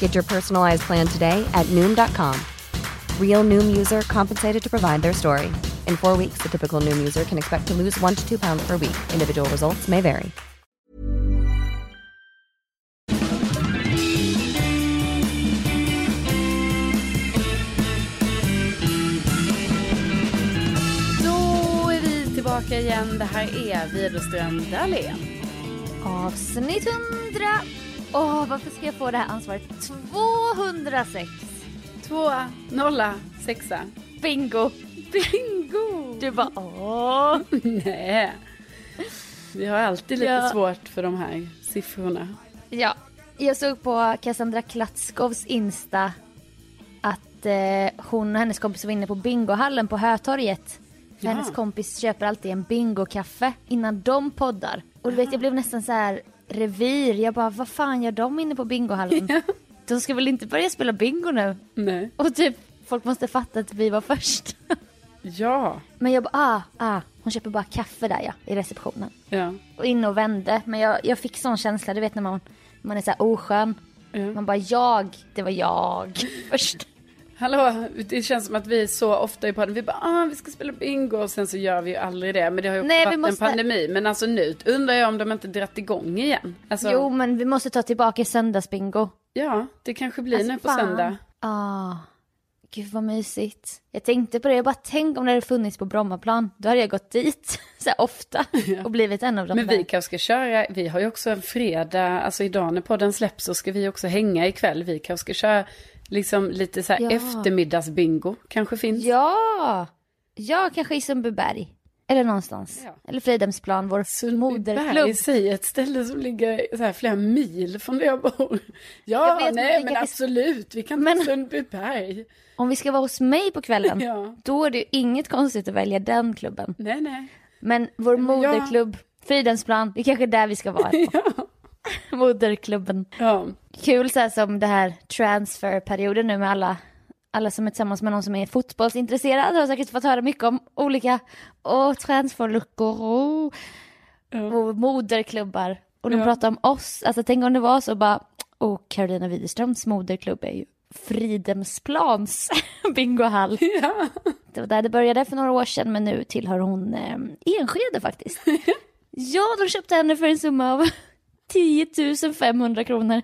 Get your personalized plan today at Noom.com. Real Noom user compensated to provide their story. In four weeks, the typical Noom user can expect to lose one to two pounds per week. Individual results may vary. Då är vi tillbaka igen. Det här är Widerström Dahlén. Avsnitt 100. Åh, varför ska jag få det här ansvaret? 206. Två, nolla, sexa. Bingo. Bingo! Du bara åh. Nej. Vi har alltid lite Ja. svårt för de här siffrorna. Ja, jag såg på Cassandra Klatskovs Insta att eh, hon och hennes kompis var inne på bingohallen på Hötorget. Ja. hennes kompis köper alltid en bingokaffe innan de poddar. Och du vet, jag blev nästan så här revir. Jag bara, vad fan gör de inne på bingohallen? De ska väl inte börja spela bingo nu? Nej. Och typ, folk måste fatta att vi var först. Ja. Men jag bara, ah, ah, hon köper bara kaffe där ja, i receptionen. Ja. Och in och vände. Men jag, jag fick sån känsla, du vet när man, man är så här oskön. Man bara, jag, det var jag först. Hallå, det känns som att vi så ofta i podden. Vi bara, ah, vi ska spela bingo och sen så gör vi ju aldrig det. Men det har ju också Nej, varit måste- en pandemi. Men alltså nu undrar jag om de inte dratt igång igen. Alltså, Jo, men vi måste ta tillbaka söndagsbingo. Ja, det kanske blir Alltså, nu på fan. söndag. Ah, gud vad mysigt. Jag tänkte på det, jag bara tänk om det hade funnits på Brommaplan. Då hade jag gått dit så här ofta och blivit en av dem Men vi kanske ska köra, vi har ju också en fredag, alltså idag när podden släpps så ska vi också hänga ikväll. Vi kanske ska köra liksom lite så här Ja. eftermiddagsbingo, kanske finns. Ja! Ja, kanske i Sundbyberg. Eller någonstans. Ja. Eller Fridhemsplan, vår moderklubb. Berg, säg ett ställe som ligger så här flera mil från där jag bor. Jag Ja, vet, men nej men kanske- absolut, vi kan Men- ta Sundbyberg. Om vi ska vara hos mig på kvällen, Ja. då är det ju inget konstigt att välja den klubben. Nej, nej. Men vår Men jag- moderklubb, Fridhemsplan, det är kanske där vi ska vara. Ja. Moderklubben. ja. Kul så här som det här transferperioden nu med alla, alla som är tillsammans med någon som är fotbollsintresserad har säkert fått höra mycket om olika och transferluckor och, och moderklubbar. Och de Ja. pratar om oss. Alltså tänk om det var så bara, och Carolina Widerströms moderklubb är ju Fridhemsplans bingohall. ja. Det var där det började för några år sedan men nu tillhör hon eh, Enskede faktiskt. ja, de köpte henne för en summa av 10 500 kronor.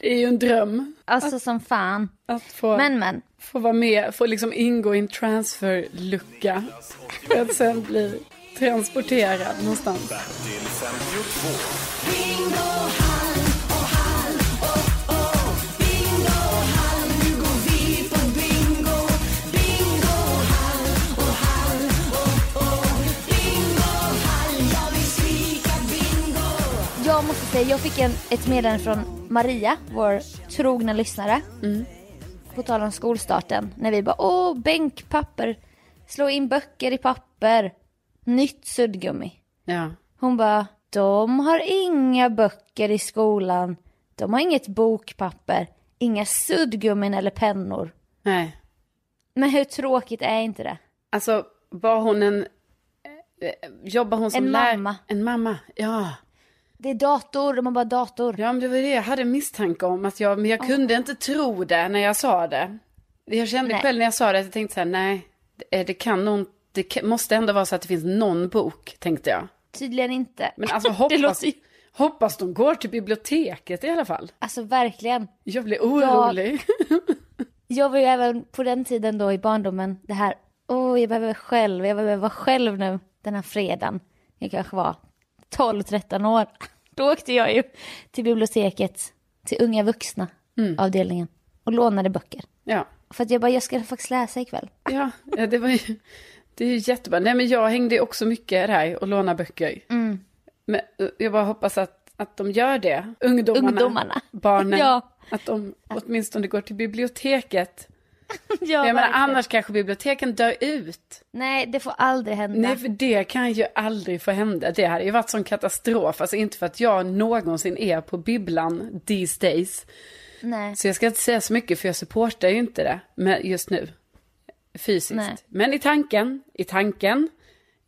Det är ju en dröm. Alltså att, som fan. Att få, men, men. få vara med, få liksom ingå i en transferlucka. För att sen bli transporterad någonstans. Jag måste säga, jag fick en, ett meddelande från Maria, vår trogna lyssnare. På tal om skolstarten. När vi bara, åh, bänkpapper. Slå in böcker i papper. Nytt suddgummi. Ja. Hon bara, de har inga böcker i skolan. De har inget bokpapper. Inga suddgummin eller pennor. Nej. Men hur tråkigt är inte det? Alltså, var hon en... eh, Jobbar hon som En mamma. En mamma, ja. Det är dator, de har bara dator. Ja, men det var det jag hade misstanke om. Att jag, men jag kunde inte tro det när jag sa det. Jag kände Nej. själv när jag sa det att jag tänkte så här, nej, det, kan nog det kan- måste ändå vara så att det finns någon bok, tänkte jag. Tydligen inte. Men alltså hoppas, låter hoppas de går till biblioteket i alla fall. Alltså verkligen. Jag blir orolig. Jag var ju även på den tiden då i barndomen det här, åh jag behöver själv, jag behöver vara själv nu den här fredagen. Jag kanske var 12-13 år. Då åkte jag ju till biblioteket, till unga vuxna avdelningen och lånade böcker. Ja, För att jag bara, jag ska faktiskt läsa ikväll. ja, ja, det var ju, det är ju jättebra. Nej, men jag hängde också mycket där och lånade böcker. Mm. Men eh, jag bara hoppas att, att de gör det. Ungdomarna, Ungdomarna. barnen. Ja. Att de åtminstone går till biblioteket. Ja, jag menar, annars kanske biblioteken dör ut. Nej, det får aldrig hända. Nej, för det kan ju aldrig få hända. Det hade ju varit sån katastrof. Alltså inte för att jag någonsin är på bibblan these days. Nej. Så jag ska inte säga så mycket för jag supportar ju inte det med just nu. Fysiskt. Nej. Men i tanken, i tanken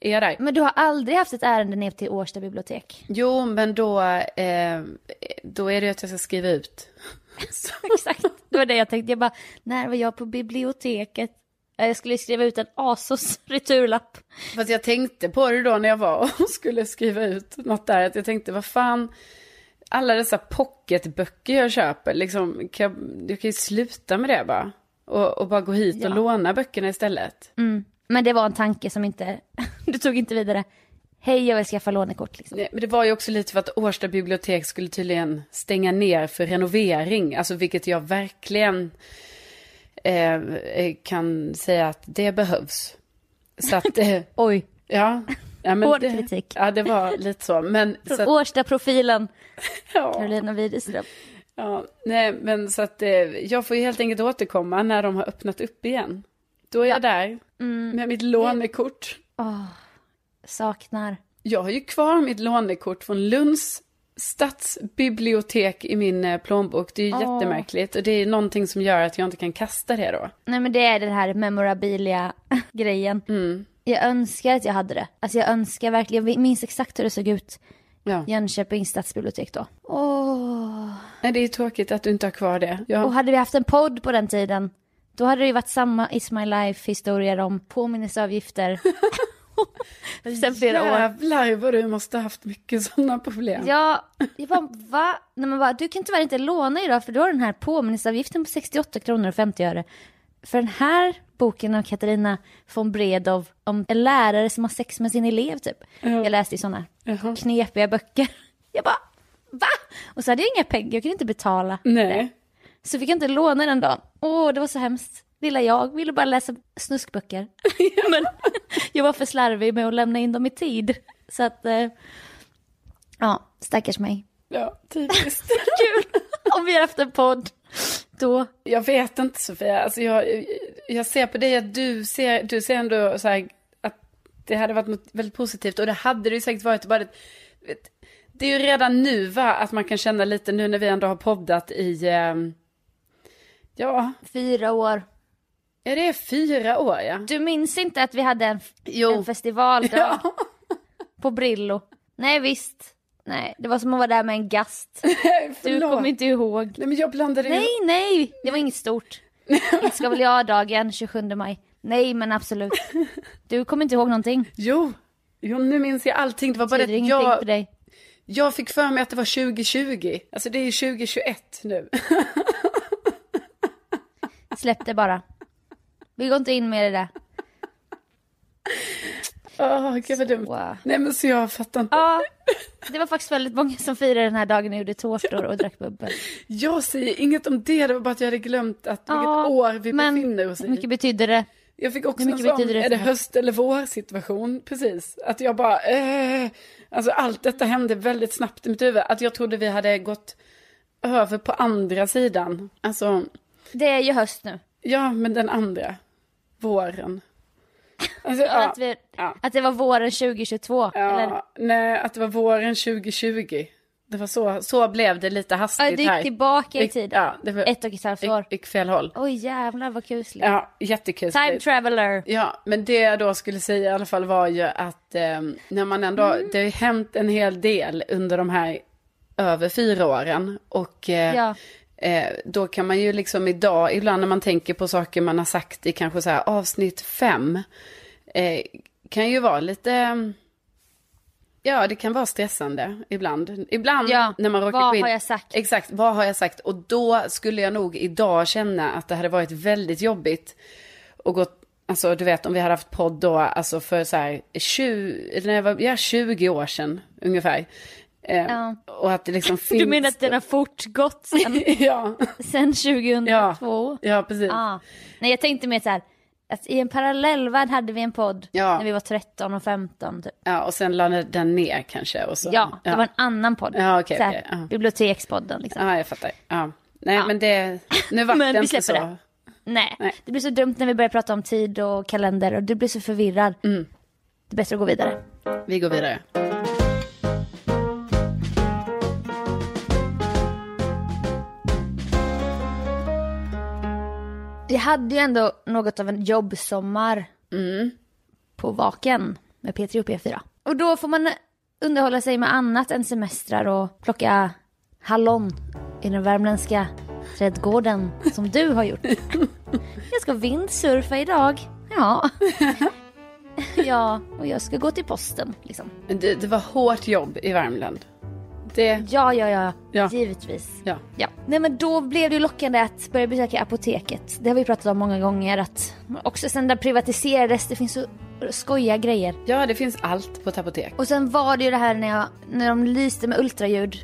är jag där. Men du har aldrig haft ett ärende ner till Årsta bibliotek? Jo, men då, eh, då är det att jag ska skriva ut. Så, Exakt, det var det jag tänkte. Jag bara, när var jag på biblioteket? Ja, Jag skulle skriva ut en Asos returlapp. fast jag tänkte på det då när jag var och skulle skriva ut något där. Att jag tänkte, vad fan, alla dessa pocketböcker jag köper, liksom, kan jag, jag kan ju sluta med det bara. Och, och bara gå hit och Ja. låna böckerna istället. Mm. Men det var en tanke som inte, du tog inte vidare. Hej, jag vill skaffa lånekort liksom. Nej, Men det var ju också lite för att Årsta bibliotek skulle tydligen stänga ner för renovering. Alltså vilket jag verkligen eh, kan säga att det behövs. Så att, eh, Oj, ja. ja men Hård det, kritik. Ja, det var lite så. Men, från så att, Årsta-profilen ja, Carolina Widerström. ja, nej, men så att eh, jag får ju helt enkelt återkomma när de har öppnat upp igen. Då är jag där Mm. med mitt lånekort. Åh, saknar. Jag har ju kvar mitt lånekort från Lunds stadsbibliotek i min eh, plånbok. Det är ju Åh. jättemärkligt och det är någonting som gör att jag inte kan kasta det då. Nej men det är den här memorabilia-grejen. Mm. Jag önskar att jag hade det. Alltså jag önskar verkligen, jag minns exakt hur det såg ut. Ja. Jönköpings stadsbibliotek då. Åh. Nej, det är tråkigt att du inte har kvar det. Ja. Och hade vi haft en podd på den tiden, då hade det ju varit samma Is My Life-historier om påminnelseavgifter. Sen flera år. Jävlar vad du måste ha haft mycket sådana problem. Ja, jag bara, va? Nej, men bara, du kan tyvärr inte låna idag för du har den här påminnelseavgiften på 68 kronor och 50 öre. För den här boken av Katarina von Bredow om en lärare som har sex med sin elev typ. Jag läste i sådana Jaha. knepiga böcker. Jag bara, va? Och så hade jag inga pengar, jag kunde inte betala. Nej. Så fick jag inte låna den dagen. Åh, det var så hemskt. Lilla jag ville bara läsa snuskböcker. Men jag var för slarvig med att lämna in dem i tid. Så att, eh, ja, stackars mig. Ja, typiskt. Kul! Om vi har haft en podd, då... jag vet inte Sofia, alltså jag, jag ser på dig att du ser, du ser ändå så här att det hade varit något väldigt positivt och det hade det ju säkert varit. Bara det, vet, det är ju redan nu va, att man kan känna lite nu när vi ändå har poddat i, eh, ja, Fyra år. Ja det är fyra år ja. Du minns inte att vi hade en, Jo. en festivaldag Ja, på Brillo? Nej, visst. Nej, det var som att vara där med en gast. Du kommer inte ihåg. Nej men jag blandade ju. Nej, nej, det var inget stort. Inte ska väl jag-dagen 27 maj. Nej, men absolut. Du kommer inte ihåg någonting. Jo, jo nu minns jag allting. Det var bara det att jag, för dig. jag fick för mig att det var 2020. Alltså det är ju 2021 nu. Släpp det bara. Vi går inte in med det där. Åh, gud vad dumt. Så. Nej men så jag fattar inte. Ja, det var faktiskt väldigt många som firade den här dagen och gjorde tårtor och drack bubbel. Jag säger inget om det, det var bara att jag hade glömt att vilket Ja, år vi men befinner oss Hur i. mycket betydde det? Jag fick också Hur en sån, betyder det är det höst eller vår situation? Precis. Att jag bara, eh, alltså allt detta hände väldigt snabbt i mitt huvud. Att jag trodde vi hade gått över på andra sidan. Alltså, Det är ju höst nu. ja men den andra. Våren. Alltså, ja, Att, vi, ja. att det var våren 2022. Eller? ja, nej, att det var våren 2020. Det var så, så blev det lite Ja, hastigt det gick här. tillbaka i tiden. Ja, det var, Ett och ett halvt år. gick, fel håll. Oj jävlar vad kusligt. Ja, jättekul. Time traveler. Ja, men det jag då skulle säga i alla fall var ju att eh, när man ändå, Mm. det har hänt en hel del under de här över fyra åren. Och eh, Ja. Eh, då kan man ju liksom idag, ibland när man tänker på saker man har sagt i kanske så här avsnitt fem, eh, kan ju vara lite, ja det kan vara stressande ibland. Ibland Ja, när man råkar vad in. har jag sagt? Exakt, vad har jag sagt? Och då skulle jag nog idag känna att det hade varit väldigt jobbigt och gått, alltså du vet om vi hade haft podd då, alltså för så här 20, eller när jag var, ja 20 år sedan ungefär. Eh, Ja. Och att det liksom finns... Du menar att den har fortgått sen, ja, sen 2002? ja, precis. Ja. Nej jag tänkte mer så här, att i en parallellvärld hade vi en podd Ja. när vi var 13 och 15 typ. Ja, och sen lade den ner kanske. Och så, Ja, det var en annan podd. Ja, okej, så här, okej, ja. Bibliotekspodden liksom. Ja, jag fattar. Ja. Nej, Ja. men det, nu var Men det inte så. det. Nej. Nej. det blir så dumt när vi börjar prata om tid och kalender och du blir så förvirrad. Mm. Det är bättre att gå vidare. Vi går vidare. Jag hade ju ändå något av en jobbsommar Mm. på Vaken med P3 och P4. Och då får man underhålla sig med annat än semestrar och plocka hallon i den värmländska trädgården som du har gjort. Jag ska vindsurfa idag. Ja. Ja, och jag ska gå till posten liksom. Det, det var hårt jobb i Värmland. Det, Ja, ja, ja, Ja. givetvis. ja. Ja. Nej men då blev det lockande att börja besöka apoteket. Det har vi pratat om många gånger att också sen det privatiserades, det finns så skojiga grejer. ja, det finns allt på ett apotek. Och sen var det ju det här när, jag, när de lyste med ultraljud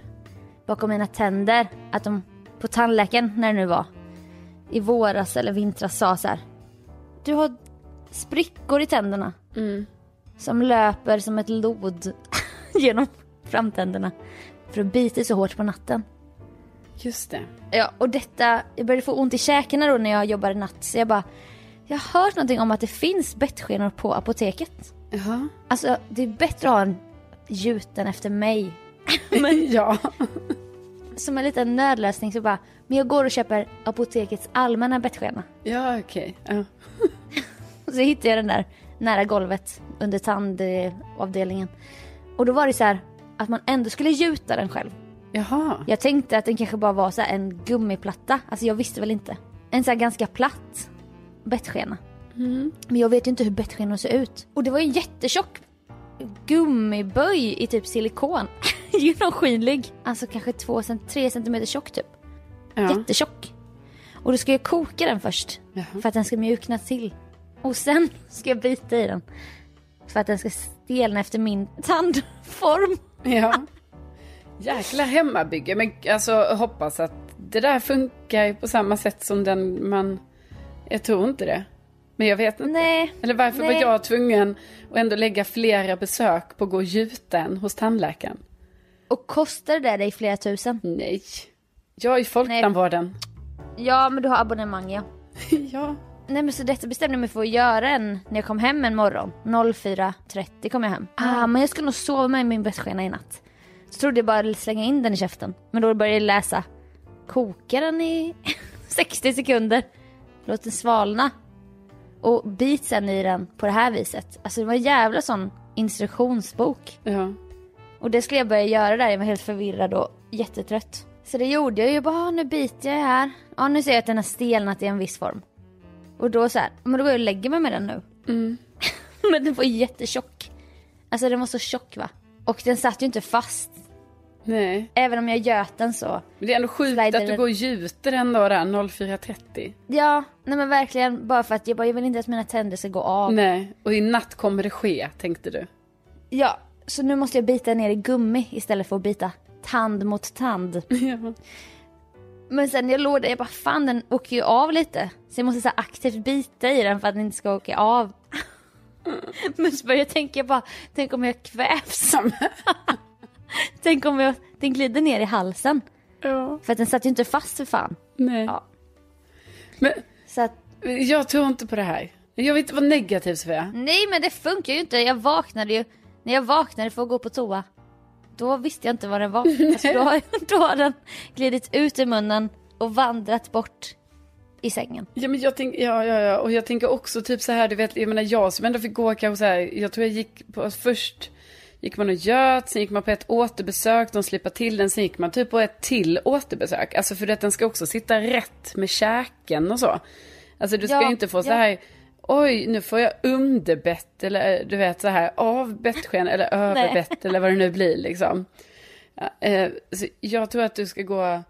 bakom mina tänder. Att de på tandläkaren, när det nu var, i våras eller vintras sa så här. Du har sprickor i tänderna. Som löper som ett lod genom framtänderna. För att bita så hårt på natten. Just det. Ja, och detta, jag började få ont i käkarna då när jag jobbade natt. Så jag bara, jag har hört någonting om att det finns bettskenor på apoteket. Jaha. Alltså det är bättre att ha en gjuten efter mig. ja. Som en liten nödlösning så bara, men jag går och köper apotekets allmänna bettskena. Ja, okej. Ja. Och så hittade jag den där nära golvet under tandavdelningen. Och då var det så här att man ändå skulle gjuta den själv. Jaha. Jag tänkte att den kanske bara var så en gummiplatta. Alltså jag visste väl inte. En så ganska platt bettskena. Men jag vet ju inte hur bettskenor ser ut. Och det var ju jättetjock gummiböj i typ silikon. Genomskinlig. Alltså kanske 2-3 cm tjock typ. Ja. Jättetjock. Och då ska jag koka den först. Jaha. För att den ska mjukna till. Och sen ska jag bita i den. För att den ska stelna efter min tandform. Ja. Jäkla hemmabygge. Men alltså hoppas att det där funkar på samma sätt som den man... Jag tror inte det. Men jag vet inte. Nej. Eller varför Nej. var jag tvungen att ändå lägga flera besök på att gå och gjuta en hos tandläkaren? Och kostar det dig flera tusen? Nej. Jag är i folktandvården. Ja men du har abonnemang ja. ja. Nej men så detta bestämde jag mig för att göra en när jag kom hem en morgon. 04.30 kom jag hem. Ah men jag ska nog sova med min bettskena i natt. Så trodde jag bara slänga in den i käften. Men då började jag läsa. Koka den i 60 sekunder. Låt den svalna. Och bit sen i den på det här viset. Alltså det var en jävla sån instruktionsbok. Ja. Och det skulle jag börja göra där, jag var helt förvirrad och jättetrött. Så det gjorde jag, jag bara, ah, nu biter jag här. Ja nu ser jag att den har stelnat i en viss form. Och då så här, men då går jag och lägger mig med den nu. men den var jättetjock. Alltså den var så tjock va. Och den satt ju inte fast. Nej. Även om jag göt den så. Men det är ändå sjukt att du den. går och gjuter den då där 04.30. Ja, nej men verkligen bara för att jag bara, jag vill inte att mina tänder ska gå av. Nej. Och i natt kommer det ske, tänkte du. Ja, så nu måste jag bita ner i gummi istället för att bita tand mot tand. Ja. Men sen när jag låg där, jag bara fan den åker ju av lite. Så jag måste så aktivt bita i den för att den inte ska åka av. Men så började jag tänka bara, tänk om jag kvävs. tänk om jag, den glider ner i halsen. Ja. För att den satt ju inte fast för fan. Nej. Ja. Men Så att, jag tror inte på det här. Jag vill inte vara negativ Sofia. nej men det funkar ju inte. Jag vaknade ju, när jag vaknade för att gå på toa. Då visste jag inte vad den var. Alltså, då, har, då har den glidit ut i munnen och vandrat bort i sängen. Ja, men jag tänker, ja, ja, ja, och jag tänker också typ så här, du vet, jag menar jag som ändå fick gå kanske så här, jag tror jag gick på, först gick man och göt, sen gick man på ett återbesök, de slipade till den, sen gick man typ på ett till återbesök. Alltså för att den ska också sitta rätt med käken och så. Alltså du ska Ja, ju inte få så ja. här, oj nu får jag underbett eller du vet så här av bettsken eller överbett eller vad det nu blir liksom. Ja, eh, så jag tror att du ska gå,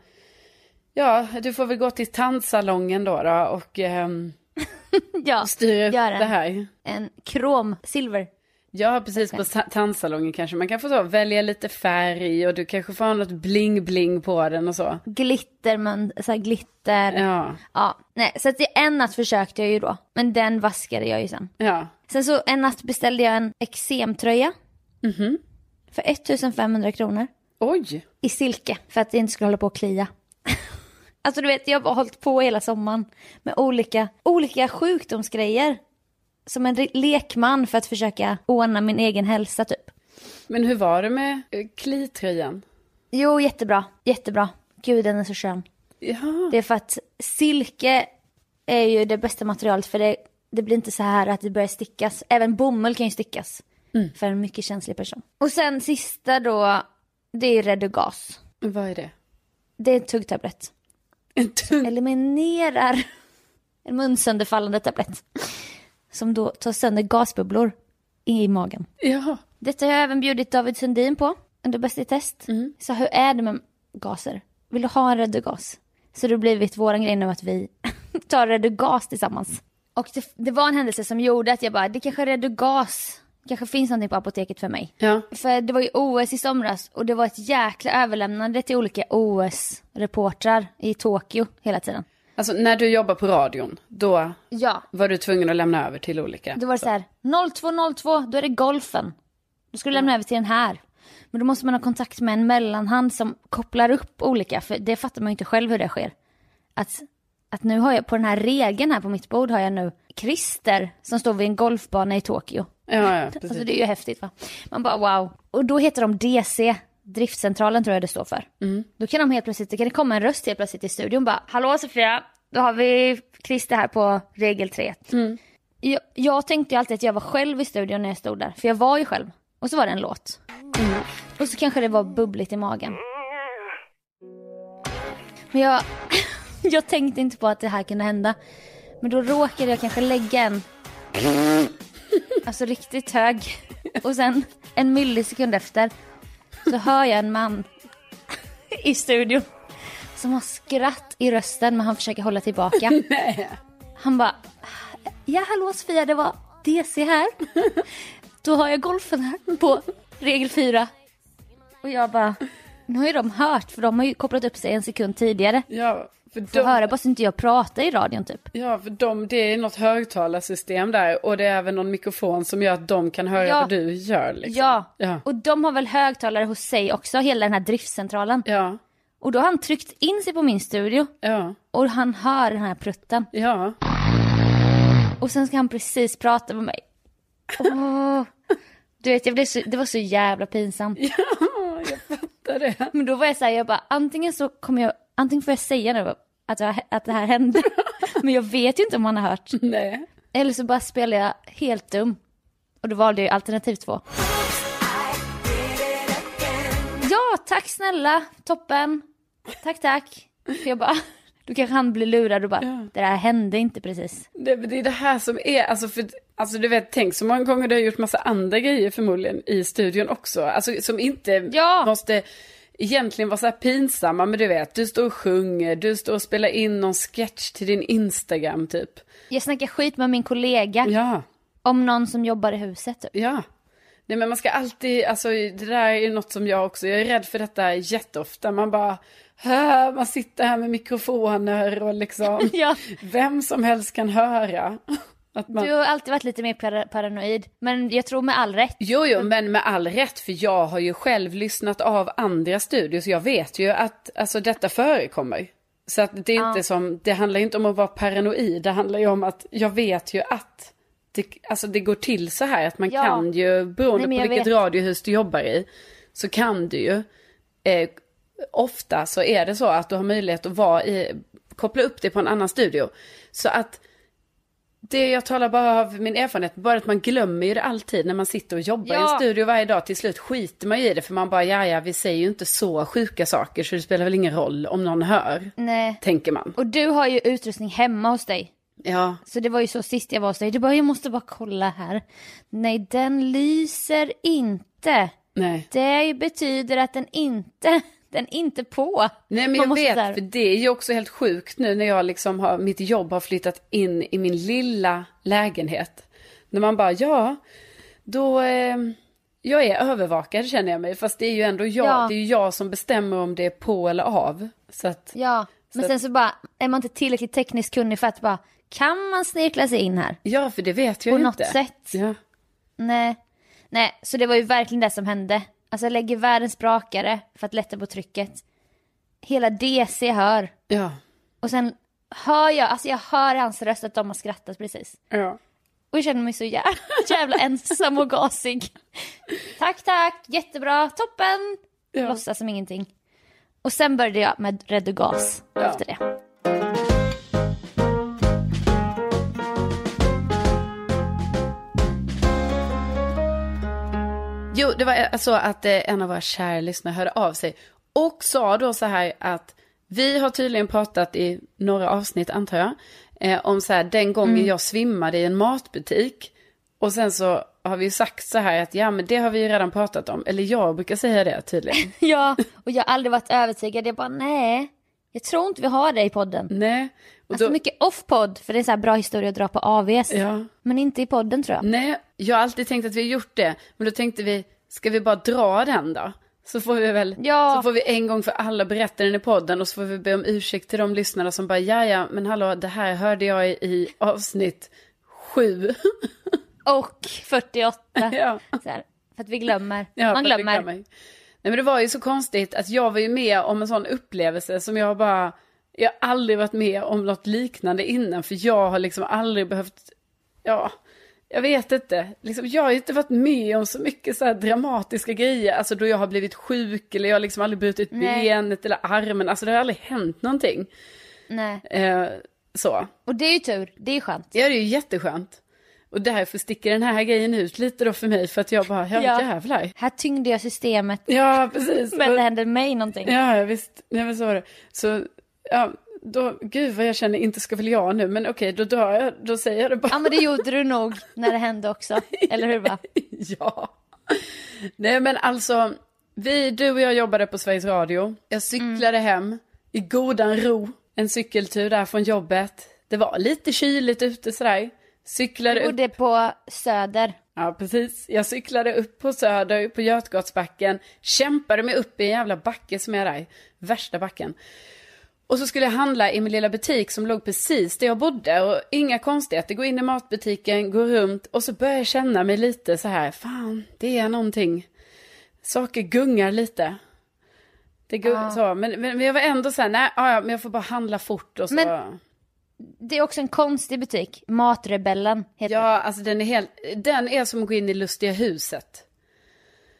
ja du får väl gå till tandsalongen då, då och ehm, Ja, styra upp det här. en krom silver. Ja, precis på ta- tandsalongen kanske. Man kan få så, välja lite färg och du kanske får ha något bling-bling på den och så. Glitter, men så här glitter. Ja, Ja, nej, så att en natt försökte jag ju då. Men den vaskade jag ju sen. ja. Sen så en natt beställde jag en eksemtröja. Mhm. För 1500 kronor. Oj! I silke. För att det inte skulle hålla på att klia. alltså du vet, jag har hållit på hela sommaren. Med olika, olika sjukdomsgrejer. Som en lekman för att försöka ordna min egen hälsa typ. Men hur var det med eh, klitröjan? Jo, jättebra. Jättebra. Gud, den är så skön. Ja, Det är för att silke är ju det bästa materialet för det, det blir inte så här att det börjar stickas. Även bomull kan ju stickas för en mycket känslig person. Och sen sista då, det är Redugas. vad är det? Det är en tuggtablett. En tung... Eliminerar en munsönderfallande tablett. Som då tar sönder gasbubblor i magen. Ja, Detta har jag även bjudit David Sundin på under Bäst i test. Så hur är det med gaser? Vill du ha en Redugas? Så det har blivit våran grej nu att vi tar Redugas tillsammans. Och det, det var en händelse som gjorde att jag bara, det kanske är Redugas. Kanske finns någonting på apoteket för mig. ja. För det var ju OS i somras och det var ett jäkla överlämnande till olika OS-reportrar i Tokyo hela tiden. Alltså när du jobbar på radion, då Ja, var du tvungen att lämna över till olika. Då var det så här, 0202, då är det golfen. Då ska du lämna över till den här. Men då måste man ha kontakt med en mellanhand som kopplar upp olika, för det fattar man ju inte själv hur det sker. Att, att nu har jag på den här regeln här på mitt bord har jag nu Christer som står vid en golfbana i Tokyo. Ja, ja, precis. Alltså det är ju häftigt va. Man bara wow. Och då heter de DC, driftcentralen tror jag det står för. Då kan de helt plötsligt, det kan det komma en röst helt plötsligt i studion bara, hallå Sofia, då har vi Christer här på regel 3. Jag, jag tänkte ju alltid att jag var själv i studion när jag stod där, för jag var ju själv. Och så var det en låt. Och så kanske det var bubbligt i magen. Men jag, jag tänkte inte på att det här kunde hända. Men då råkade jag kanske lägga en, alltså riktigt hög. Och sen en millisekund efter så hör jag en man i studion som har skratt i rösten men han försöker hålla tillbaka. Han bara, ja hallå Sofia det var DC här. Då har jag golfen här på regel 4. Och jag bara, nu har ju de hört för de har ju kopplat upp sig en sekund tidigare. Ja, för Får höra de, bara så inte jag pratar i radion typ. ja, för de, det är något högtalarsystem där och det är även någon mikrofon som gör att de kan höra Ja. vad du gör. Liksom. Ja. Ja. och de har väl högtalare hos sig också, hela den här driftcentralen. Ja, Och då har han tryckt in sig på min studio ja, och han hör den här prutten. ja. Och sen ska han precis prata med mig. Åh. Du vet, jag blev så, det var så jävla pinsamt. Ja, jag fattar det. Men då var jag så här, jag bara antingen så kommer jag, antingen får jag säga nu att, jag, att det här hände. Men jag vet ju inte om han har hört. Nej. Eller så bara spelar jag helt dum. Och då valde jag alternativ två. Ja, tack snälla, toppen. Tack, tack. För jag bara, då kanske han blir lurad och bara, det där hände inte precis. Det, det är det här som är, alltså, för, alltså du vet, tänk så många gånger du har gjort massa andra grejer förmodligen i studion också. Alltså som inte Ja. måste egentligen vara så här pinsamma, men du vet, du står och sjunger, du står och spelar in någon sketch till din Instagram typ. Jag snackar skit med min kollega Ja, om någon som jobbar i huset typ. ja. Nej men man ska alltid, alltså det där är något som jag också, jag är rädd för detta jätteofta. Man bara, man sitter här med mikrofoner och liksom, Ja. vem som helst kan höra. Man... Du har alltid varit lite mer para- paranoid, men jag tror med all rätt. Jo, jo, men med all rätt, för jag har ju själv lyssnat av andra studios. Jag vet ju att alltså, detta förekommer. Så att det är Ja. inte som, det handlar inte om att vara paranoid, det handlar ju om att jag vet ju att det, alltså, det går till så här att man Ja. kan ju, beroende Nej, på vilket vet. radiohus du jobbar i, så kan du ju, eh, ofta så är det så att du har möjlighet att vara i, koppla upp det på en annan studio. Så att det jag talar bara av min erfarenhet, bara att man glömmer ju det alltid när man sitter och jobbar i en Ja. studio varje dag. Till slut skiter man ju i det för man bara, ja ja, vi säger ju inte så sjuka saker så det spelar väl ingen roll om någon hör, Nej. tänker man. Och du har ju utrustning hemma hos dig. Ja, Så det var ju så sist jag var hos dig. Du bara, jag måste bara kolla här. Nej, den lyser inte. nej. Det betyder att den inte, den inte på. Nej men Man jag vet, för det är ju också helt sjukt nu när jag liksom har, mitt jobb har flyttat in i min lilla lägenhet. När man bara, ja, då, eh, jag är övervakad känner jag mig. Fast det är ju ändå jag, Ja. det är ju jag som bestämmer om det är på eller av. Så att, Ja, men Så- sen så bara, är man inte tillräckligt tekniskt kunnig för att bara, kan man snirkla sig in här? ja för det vet jag På ju något inte. sätt. Ja. Nej. Nej, så det var ju verkligen det som hände. Alltså jag lägger världens brakare för att lätta på trycket. Hela DC hör. Ja. Och sen hör jag, alltså jag hör i hans röst att de har skrattat precis. ja. Och jag känner mig så jävla, jävla ensam och gasig. Tack, tack, jättebra, toppen! Ja. Låtsas som ingenting. Och sen började jag med Red och Gas Ja. efter det. Jo, det var så att eh, en av våra kära lyssnare hörde av sig och sa då så här att vi har tydligen pratat i några avsnitt antar jag, eh, om så här den gången Mm. jag svimmade i en matbutik. Och sen så har vi ju sagt så här att ja men det har vi ju redan pratat om, eller jag brukar säga det tydligen. Ja, och jag har aldrig varit övertygad. Jag bara, nej, jag tror inte vi har det i podden. Nej. Och Alltså då, mycket off-podd, för det är så här bra historia att dra på AVs. Ja. Men inte i podden tror jag. Nej, jag har alltid tänkt att vi har gjort det, men då tänkte vi, ska vi bara dra den då? Så får vi väl, Ja. så får vi en gång för alla berätta den i podden och så får vi be om ursäkt till de lyssnarna som bara, ja ja, men hallå, det här hörde jag i, avsnitt sju. Och 48. ja. Här, för att vi glömmer. Ja, Man vi glömmer. Nej men det var ju så konstigt att jag var ju med om en sån upplevelse som jag bara, jag har aldrig varit med om något liknande innan för jag har liksom aldrig behövt, ja, jag vet inte, liksom, jag har inte varit med om så mycket så dramatiska grejer, alltså då jag har blivit sjuk eller jag har liksom aldrig brutit Nej. benet eller armen, alltså det har aldrig hänt någonting. Nej. Eh, så, Och det är ju tur, det är ju skönt. ja det är ju jätteskönt. Och därför sticker den här grejen ut lite då för mig för att jag bara, ja, Ja. jävlar. Här tyngde jag systemet, Ja, precis. men det hände mig någonting. Ja, ja, visst. Nej, men så var det. Så, ja, då, gud vad jag känner, inte ska väl jag nu, men okej, då dör jag, då säger jag det bara. Ja men det gjorde du nog när det hände också. Eller hur va? ja. Nej, men alltså, vi, du och jag jobbade på Sveriges Radio. Jag cyklade hem i godan ro, en cykeltur där från jobbet. Det var lite kyligt ute sådär. Cyklade Du upp bodde på Söder. Ja, precis. Jag cyklade upp på Söder, på Götgatsbacken, kämpade mig upp i en jävla backe som är där, värsta backen. Och så skulle jag handla i min lilla butik som låg precis där jag bodde och inga konstigheter. Gå in i matbutiken, gå runt och så börjar jag känna mig lite så här, fan, det är någonting. Saker gungar lite. Det gung, så, men, men jag var ändå så här, nej, ja, ja, men jag får bara handla fort och så. Men- Det är också en konstig butik. Matrebellen heter. Ja, alltså den är helt, den är som att gå in i Lustiga huset.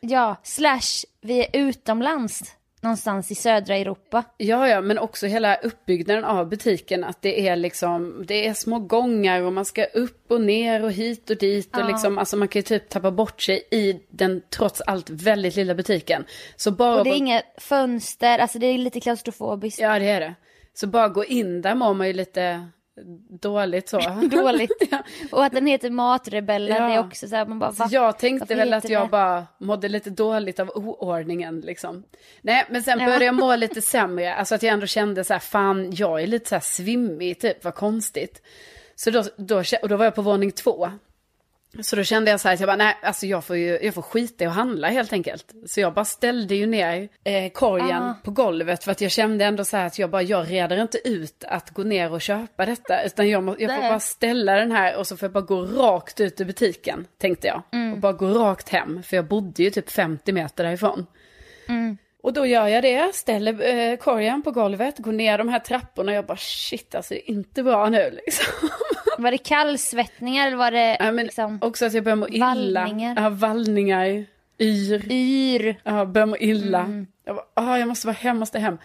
Ja, slash vi är utomlands. Någonstans i södra Europa. Ja, ja, men också hela uppbyggnaden av butiken. Att det är liksom, det är små gångar och man ska upp och ner och hit och dit. Och liksom, alltså man kan ju typ tappa bort sig i den trots allt väldigt lilla butiken. Så bara... Och det är inga fönster, alltså det är lite klaustrofobiskt. Ja, det är det. Så bara gå in där mår man ju lite dåligt så. Dåligt. ja. Och att den heter Matrebellen Ja. är också så här, man bara va? jag tänkte väl att jag det? bara mådde lite dåligt av oordningen liksom. Nej, men sen Ja. började jag må lite sämre. Alltså att jag ändå kände så här, fan, jag är lite så här svimmig, typ, vad konstigt. Så då, då, och då var jag på våning två. Så då kände jag så här att jag bara, nej, alltså jag får ju, jag får skita i att handla helt enkelt. Så jag bara ställde ju ner eh, korgen Ah. på golvet för att jag kände ändå så här att jag bara, jag reder inte ut att gå ner och köpa detta. Utan jag, må, jag får bara ställa den här och så får jag bara gå rakt ut ur butiken, tänkte jag. Mm. Och bara gå rakt hem, för jag bodde ju typ 50 meter därifrån. Mm. Och då gör jag det, ställer eh, korgen på golvet, går ner de här trapporna och jag bara shit alltså det är inte bra nu liksom. Var det kallsvettningar eller var det Ja, men liksom Också att jag börjar må illa. Vallningar. Ja, vallningar, yr. yr? Ja, börjar må illa. Mm. Jag bara, ah, jag måste vara hem, måste hem.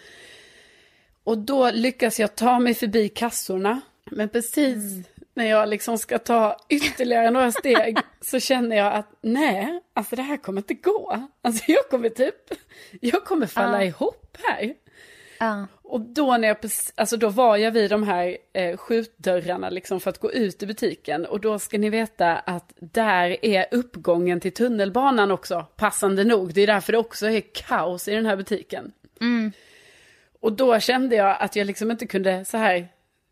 Och då lyckas jag ta mig förbi kassorna. Men precis Mm. när jag liksom ska ta ytterligare några steg så känner jag att nej, alltså det här kommer inte gå. Alltså jag kommer typ, jag kommer falla Ja. ihop här. Ja. Och då när jag, alltså då var jag vid de här eh, skjutdörrarna liksom för att gå ut i butiken. Och då ska ni veta att där är uppgången till tunnelbanan också, passande nog. Det är därför det också är kaos i den här butiken. Och då kände jag att jag liksom inte kunde så här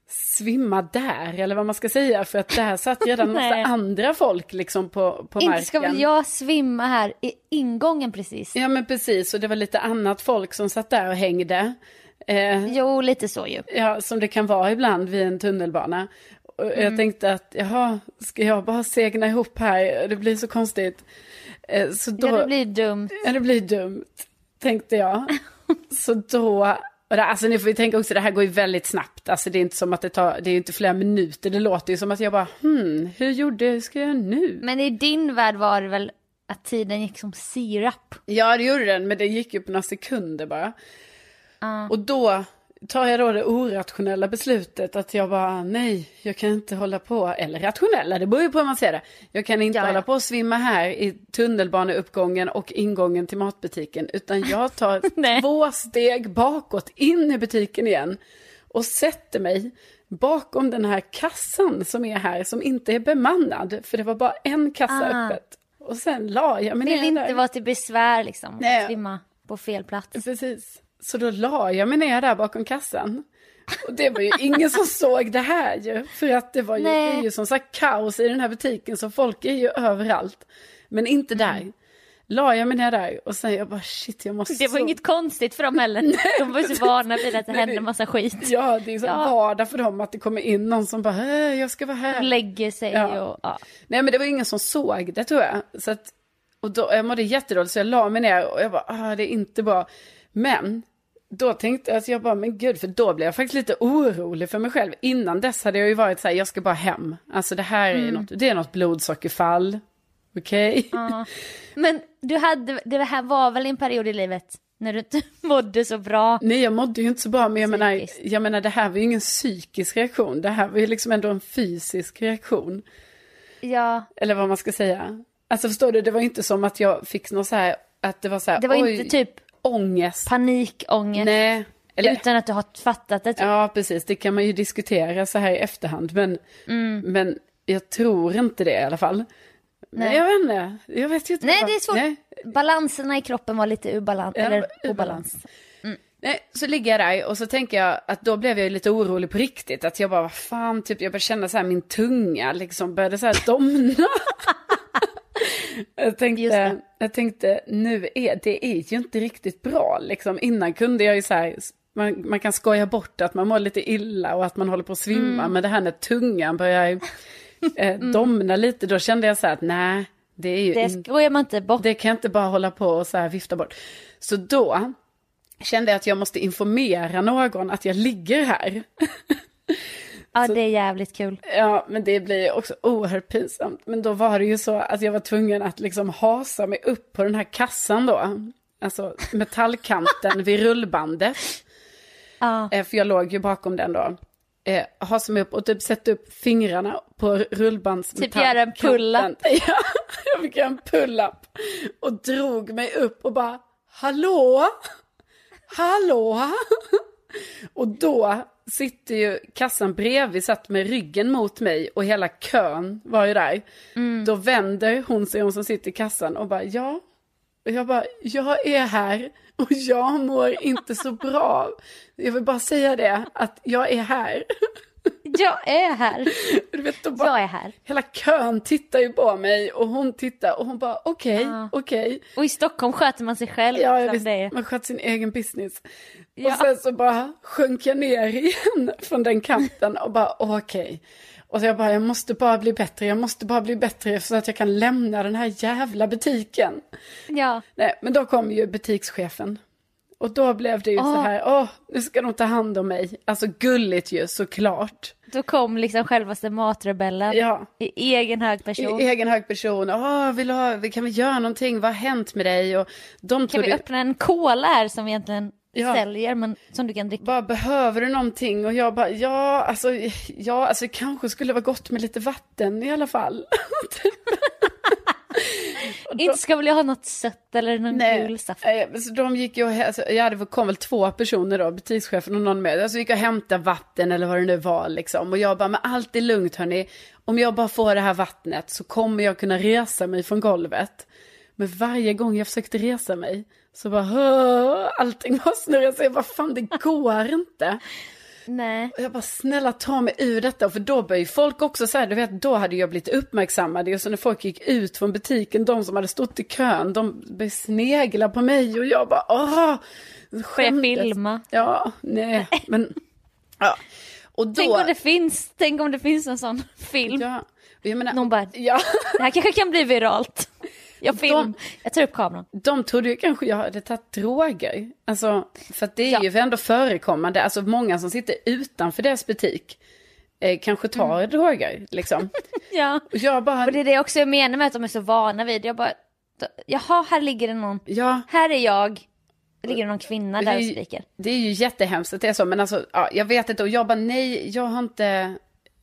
svimma där, eller vad man ska säga. För att där satt redan massa Nej. andra folk liksom på, på marken. Inte ska väl jag svimma här i ingången precis? Ja men precis, och det var lite annat folk som satt där och hängde. Eh, Jo, lite så ju. Ja, som det kan vara ibland vid en tunnelbana. Och Mm. Jag tänkte att, jaha, ska jag bara segna ihop här? Det blir så konstigt. Eh, Så då, Ja, det blir dumt. ja, det blir dumt, tänkte jag. så då, och det, alltså ni får ju tänka också, det här går ju väldigt snabbt. Alltså det är inte som att det tar, det är inte flera minuter. Det låter ju som att jag bara, hmm, hur gjorde, hur ska jag göra nu? Men i din värld var det väl att tiden gick som sirap? Ja, det gjorde den, men det gick ju på några sekunder bara. Och då tar jag då det orationella beslutet att jag bara, nej, jag kan inte hålla på, eller rationella, det beror ju på hur man ser det. Jag kan inte Ja, ja. hålla på och svimma här i tunnelbaneuppgången och ingången till matbutiken, utan jag tar två steg bakåt in i butiken igen och sätter mig bakom den här kassan som är här, som inte är bemannad, för det var bara en kassa Ah. öppet. Och sen la jag mig Vill ner inte där. vara till besvär liksom. Nej. Att svimma på fel plats. Precis. Så då la jag mig ner där bakom kassan. Och det var ju ingen som såg det här ju. För att det var ju, det Nej. är ju som sagt kaos i den här butiken så folk är ju överallt. Men inte där. Mm. La jag mig ner där och sen jag bara shit jag måste Det var så- inget konstigt för dem heller. De var ju så vana vid att det hände massa skit. Ja, det är så Ja. vardag för dem att det kommer in någon som bara "Hej, jag ska vara här. De lägger sig Ja. och ja. Nej men det var ingen som såg det tror jag. Så att, och då, jag mådde jättedåligt så jag la mig ner och jag bara, ah, det är inte bra. Men då tänkte jag att jag bara, men gud, för då blev jag faktiskt lite orolig för mig själv. Innan dess hade jag ju varit så här, jag ska bara hem. Alltså det här är Mm. något, det är något blodsockerfall. Okej? Ja. Men du hade, det här var väl en period i livet när du inte mådde så bra? Nej, jag mådde ju inte så bra, men jag menar, jag menar, det här var ju ingen psykisk reaktion. Det här var ju liksom ändå en fysisk reaktion. Ja, Eller vad man ska säga. Alltså förstår du, det var inte som att jag fick något så här, att det var så här, det var oj, inte typ ångest. panikångest. Nej. Eller, Utan att du har fattat det. Typ. ja, precis, det kan man ju diskutera så här i efterhand. Men, men jag tror inte det i alla fall. Nej. Jag vet inte, jag vet inte. Nej, det är svårt. Nej. Balanserna i kroppen var lite ur balans. Ja, eller obalans. Nej, så ligger jag där och så tänker jag att då blev jag lite orolig på riktigt. Att jag bara, vad fan, typ jag började känna så här min tunga liksom började så här domna. jag, tänkte, jag tänkte, nu är det är ju inte riktigt bra liksom. Innan kunde jag ju så här, man, man kan skoja bort att man mår lite illa och att man håller på att svimma. Mm. Men det här när tungan börjar eh, domna lite, då kände jag så här att nej, det är ju Det skojar man inte bort. det kan jag inte bara hålla på och så här vifta bort. Så då kände jag att jag måste informera någon att jag ligger här. Ja, det är jävligt kul. Ja, men det blir också oerhört pinsamt. Men då var det ju så att jag var tvungen att liksom hasa mig upp på den här kassan då. Alltså metallkanten vid rullbandet. Ja. Eh, För jag låg ju bakom den då. Eh, hasa mig upp och typ sätta upp fingrarna på rullbands Typ göra en pull-up. Ja, jag fick göra en pull-up. Och drog mig upp och bara, hallå? Hallå? Och då sitter ju kassan bredvid, satt med ryggen mot mig och hela kön var ju där. Då vänder hon sig, hon som sitter i kassan och bara, ja. Och jag bara, jag är här och jag mår inte så bra. Jag vill bara säga det, att jag är här. Jag är här. Du vet, bara, Jag är här. Hela kön tittar ju på mig och hon tittar och hon bara okej, Ja. okej. Och i Stockholm sköter man sig själv. Ja, visst, det man sköter sin egen business. Ja. Och sen så bara sjönk jag ner igen från den kanten och bara okej. Och så jag bara, jag måste bara bli bättre, jag måste bara bli bättre så att jag kan lämna den här jävla butiken. Ja. Nej, men då kom ju butikschefen. Och då blev det ju så Åh. här, åh, nu ska de ta hand om mig. Alltså gulligt ju, såklart. Då kom liksom självaste matrebellen. Ja. I egen hög person. I egen hög person, åh, vill du ha, kan vi göra någonting, vad har hänt med dig? Och de kan vi öppna en cola här som vi egentligen Ja. säljer men som du kan dricka? bara behöver du någonting? Och jag bara, ja, alltså, ja, alltså det kanske skulle vara gott med lite vatten i alla fall. Inte ska väl jag ha något sött eller någon gul saft? eh, så de gick ju och, hä- alltså, ja det kom väl två personer då, butikschefen och någon med. Alltså gick och hämtade vatten eller vad det nu var liksom. Och jag bara, men allt är lugnt hörni. Om jag bara får det här vattnet så kommer jag kunna resa mig från golvet. Men varje gång jag försökte resa mig så bara, allting var snurrigt. Så jag bara, fan det går inte. Nej. Och jag bara, snälla ta mig ur detta. För då började folk också så här, du vet, då hade jag blivit uppmärksammad. Och så när folk gick ut från butiken, de som hade stått i kön, de började snegla på mig. Och jag bara, åh! Får jag filma? Ja, nej, men, ja. Och då, Tänk om det finns, tänk om det finns en sån film. ja, jag menar, Någon bara, ja, det här kanske kan bli viralt. Jag film, De- jag tar upp kameran. de trodde ju kanske jag hade tagit droger. Alltså, för det är Ja. ju ändå förekommande. Alltså många som sitter utanför deras butik eh, kanske tar droger, liksom. Ja. Och jag bara, Och det är det också jag menar med att de är så vana vid. Jag bara, jaha, här ligger det någon. ja. Här är jag. Det ligger någon kvinna där och Det skriker. Det är ju jättehemskt att det är så, men alltså, ja, jag vet inte. Och jag bara, nej, jag har inte,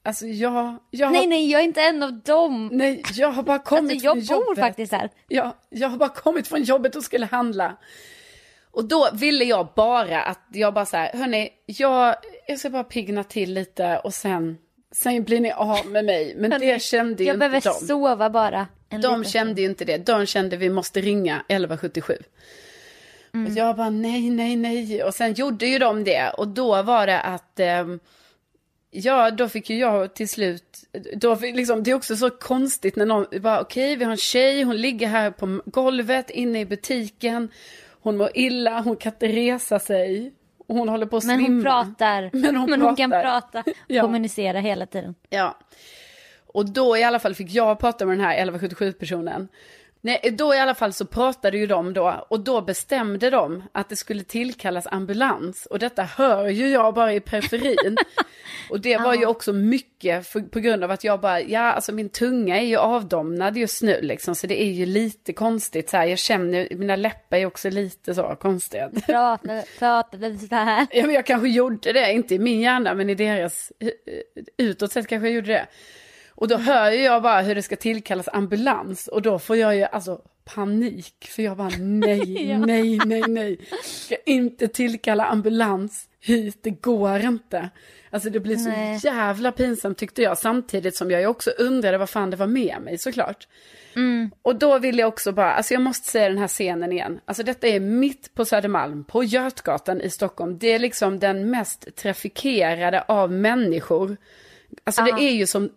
alltså jag, jag Nej, nej, jag är inte en av dem. nej, jag har bara kommit Alltså, jag från bor jobbet. faktiskt här. Ja, jag har bara kommit från jobbet och skulle handla. Och då ville jag bara att, jag bara så här, hörni, jag, jag ska bara pigna till lite och sen, sen blir ni av med mig. Men det kände ju Jag inte behöver de. sova bara. De kände ju inte det. De kände vi måste ringa 1177. Och jag bara nej, nej, nej. Och sen gjorde ju de det. Och då var det att, ehm, ja, då fick ju jag till slut, då fick, liksom, det är också så konstigt när någon bara, okej, vi har en tjej, hon ligger här på golvet inne i butiken. Hon mår illa, hon kan inte resa sig. Hon håller på att Men hon svimma. pratar. Men hon Men hon kan pratar. prata. Ja. Kommunicera hela tiden. Ja. Och då i alla fall fick jag prata med den här 1177-personen. Nej, då i alla fall så pratade ju de då och då bestämde de att det skulle tillkallas ambulans. Och detta hör ju jag bara i periferin. och det var ju också mycket för, på grund av att jag bara, ja alltså min tunga är ju avdomnad just nu liksom. Så det är ju lite konstigt så här. Jag känner, mina läppar är också lite så konstiga. Prata, pratade så här. Ja, men jag kanske gjorde det, inte i min hjärna, men i deras, eh, utåt sett kanske jag gjorde det. Och då hör jag bara hur det ska tillkallas ambulans och då får jag ju alltså panik. För jag bara nej, nej, nej, nej. Ska inte tillkalla ambulans hit, det går inte. Alltså det blir så Nej. jävla pinsamt tyckte jag. Samtidigt som jag ju också undrade vad fan det var med mig såklart. Och då vill jag också bara, alltså jag måste säga den här scenen igen. Alltså detta är mitt på Södermalm, på Götgatan i Stockholm. Det är liksom den mest trafikerade av människor. Alltså det är ju som,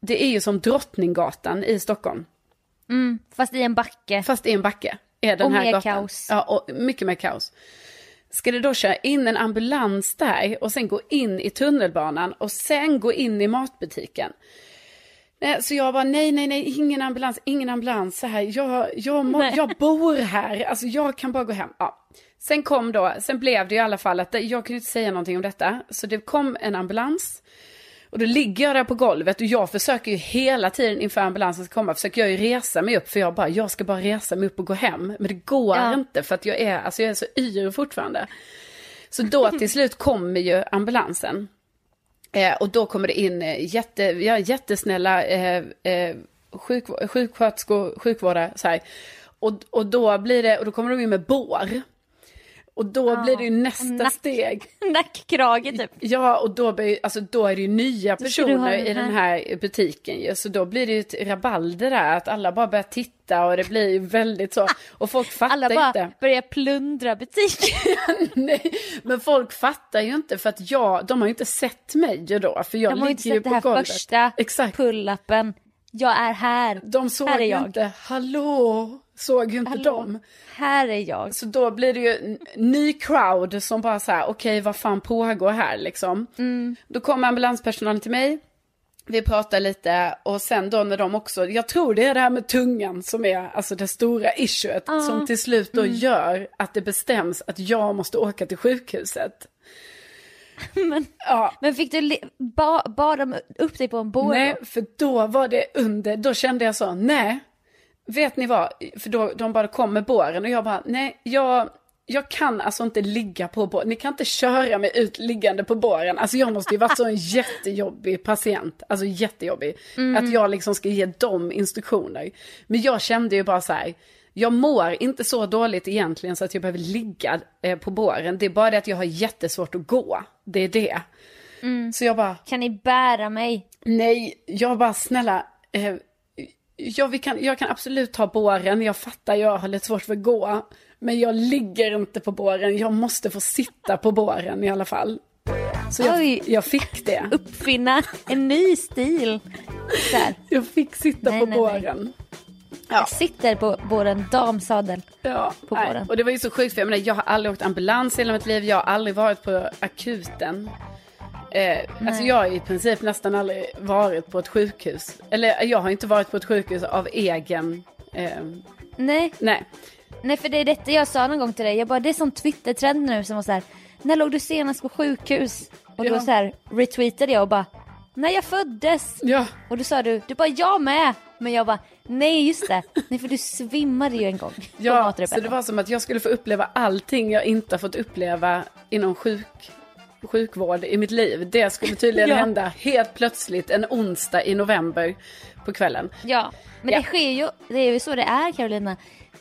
det är ju som Drottninggatan i Stockholm. Fast i en backe. Fast i en backe är den Och här mer gatan. kaos. Ja, och mycket mer kaos. Ska det då köra in en ambulans där och sen gå in i tunnelbanan och sen gå in i matbutiken? Så jag bara, nej, nej, nej, ingen ambulans, ingen ambulans. Så här, jag, jag, må, jag bor här, alltså jag kan bara gå hem. Ja. Sen kom då, sen blev det i alla fall att jag kunde inte säga någonting om detta. Så det kom en ambulans. Och då ligger jag där på golvet och jag försöker ju hela tiden inför ambulansen ska komma, försöker jag ju resa mig upp för jag bara, jag ska bara resa mig upp och gå hem. Men det går Ja. inte för att jag är, alltså jag är så yr fortfarande. Så då till slut kommer ju ambulansen. Eh, och då kommer det in eh, jätte, ja, jättesnälla eh, eh, sjuk, sjuksköterskor, sjukvårdare så här. Och, och då blir det, och då kommer de in med bår. Och då blir det ju nästa nack. steg. Nackkrage typ. Ja, och då, blir, alltså, då är det ju nya personer den i den här butiken ju. Så då blir det ju ett rabalder där, att alla bara börjar titta och det blir ju väldigt så. Och folk fattar Alla bara inte. börjar plundra butiken. Nej, men folk fattar ju inte för att jag, de har ju inte sett mig ju då. För jag De har ju inte sett det här golvet. första Exakt. pull-upen. Jag är här. De såg här är jag. inte, hallå, såg ju inte Hallå. dem. Här är jag. Så då blir det ju ny crowd som bara så här, okej vad fan pågår här liksom. Mm. Då kommer ambulanspersonalen till mig, vi pratar lite och sen då när de också, jag tror det är det här med tungan som är alltså det stora issuet som till slut då Mm. gör att det bestäms att jag måste åka till sjukhuset. Men, Ja, men fick du le- ba, bar de upp dig på en bår? Nej, för då var det under, då kände jag så, nej, vet ni vad, för då de bara kom med båren och jag bara, nej, jag, jag kan alltså inte ligga på båren, ni kan inte köra mig ut liggande på båren, alltså jag måste ju varit så en jättejobbig patient, alltså jättejobbig, att jag liksom ska ge dem instruktioner. Men jag kände ju bara så här, jag mår inte så dåligt egentligen så att jag behöver ligga eh, på båren, det är bara det att jag har jättesvårt att gå, det är det. Så jag bara, Kan ni bära mig? Nej, jag bara snälla. Eh, ja, vi kan, jag kan absolut ta båren. Jag fattar, jag har lite svårt för att gå. Men jag ligger inte på båren. Jag måste få sitta på båren i alla fall. Så jag, jag fick det. Uppfinna en ny stil. Här. Jag fick sitta Nej, på nej, nej. båren. Jag sitter på båren damsadel. Ja, På båren. och det var ju så sjukt för jag, menar, jag har aldrig åkt ambulans i hela mitt liv. Jag har aldrig varit på akuten. Eh, alltså jag har i princip nästan aldrig varit på ett sjukhus. Eller jag har inte varit på ett sjukhus av egen... Eh, Nej, nej. nej för det är detta jag sa någon gång till dig. Jag bara, det är som Twitter-trend nu som var så här. När låg du senast på sjukhus? Och då Ja. så här retweetade jag och bara, när jag föddes. Ja, Och då sa du, du bara jag med. Men jag bara, nej just det. Nej för du svimmade ju en gång. Ja, så det var som att jag skulle få uppleva allting jag inte har fått uppleva inom sjuk, sjukvård i mitt liv. Det skulle tydligen Ja. hända helt plötsligt en onsdag i november på kvällen. Ja, men Ja. det sker ju, det är ju så det är Carolina.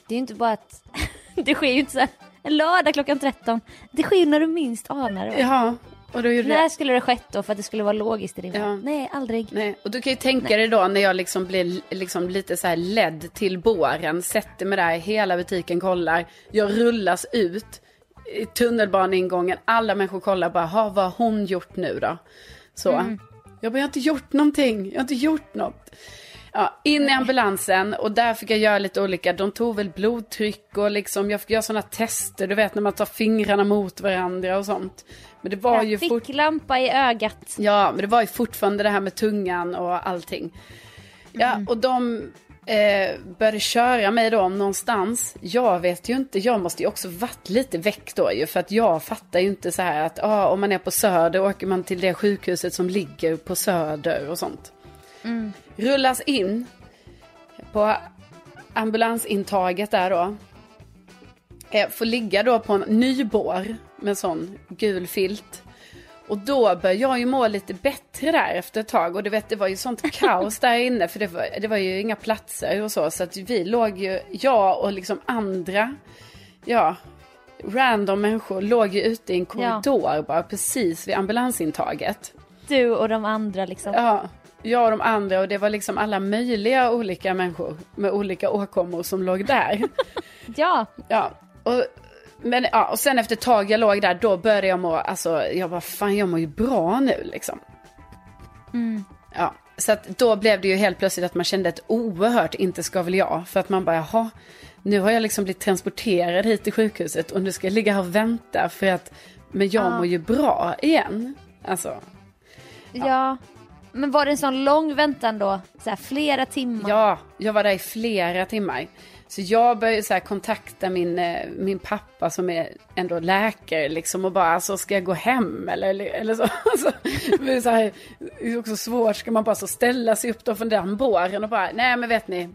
Det är ju inte bara att, det sker ju inte så här, en lördag klockan 13. Det sker ju när du minst anar det. Ja, och då gjorde När skulle det skett då för att det skulle vara logiskt i din Ja. Nej, aldrig. Nej, och du kan ju tänka dig då när jag liksom blir liksom lite så här ledd till båren, sätter mig där, hela butiken kollar, jag rullas ut i tunnelbaneingången, alla människor kollar bara, ha vad har hon gjort nu då? Så. Jag bara, jag har inte gjort någonting, jag har inte gjort något. Ja, in i ambulansen och där fick jag göra lite olika, de tog väl blodtryck och liksom, jag fick göra sådana tester, du vet när man tar fingrarna mot varandra och sånt. Men det var ju Jag fick fort... lampa i ögat. Ja, men det var ju fortfarande det här med tungan och allting. Ja, och de eh, började köra mig då någonstans. Jag vet ju inte, jag måste ju också varit lite väck då ju. För att jag fattar ju inte så här att ah, om man är på Söder åker man till det sjukhuset som ligger på Söder och sånt. Rullas in på ambulansintaget där då. Eh, får ligga då på en nybår med sån gul filt. Och då började jag ju må lite bättre där efter ett tag. Och du vet, det var ju sånt kaos där inne. För det var, det var ju inga platser och så. Så att vi låg ju, jag och liksom andra, ja, random människor låg ju ute i en korridor bara precis vid ambulansintaget. Du och de andra liksom. Ja, jag och de andra och det var liksom alla möjliga olika människor med olika åkommor som låg där. Ja, Ja, och, men, ja, och sen efter ett tag jag låg där, då började jag må, alltså jag bara fan jag mår ju bra nu liksom. Ja, så att då blev det ju helt plötsligt att man kände ett oerhört inte ska väl jag. För att man bara, jaha, nu har jag liksom blivit transporterad hit till sjukhuset och nu ska jag ligga här och vänta för att, men jag Ja. mår ju bra igen. Alltså, ja. Men var det en sån lång väntan då? Så här, flera timmar? Ja, jag var där i flera timmar. Så jag började så kontakta min, eh, min pappa som är ändå läkare liksom och bara alltså ska jag gå hem eller, eller så. Alltså, det, är så här, det är också svårt, ska man bara så ställa sig upp då från den båren och bara nej men vet ni,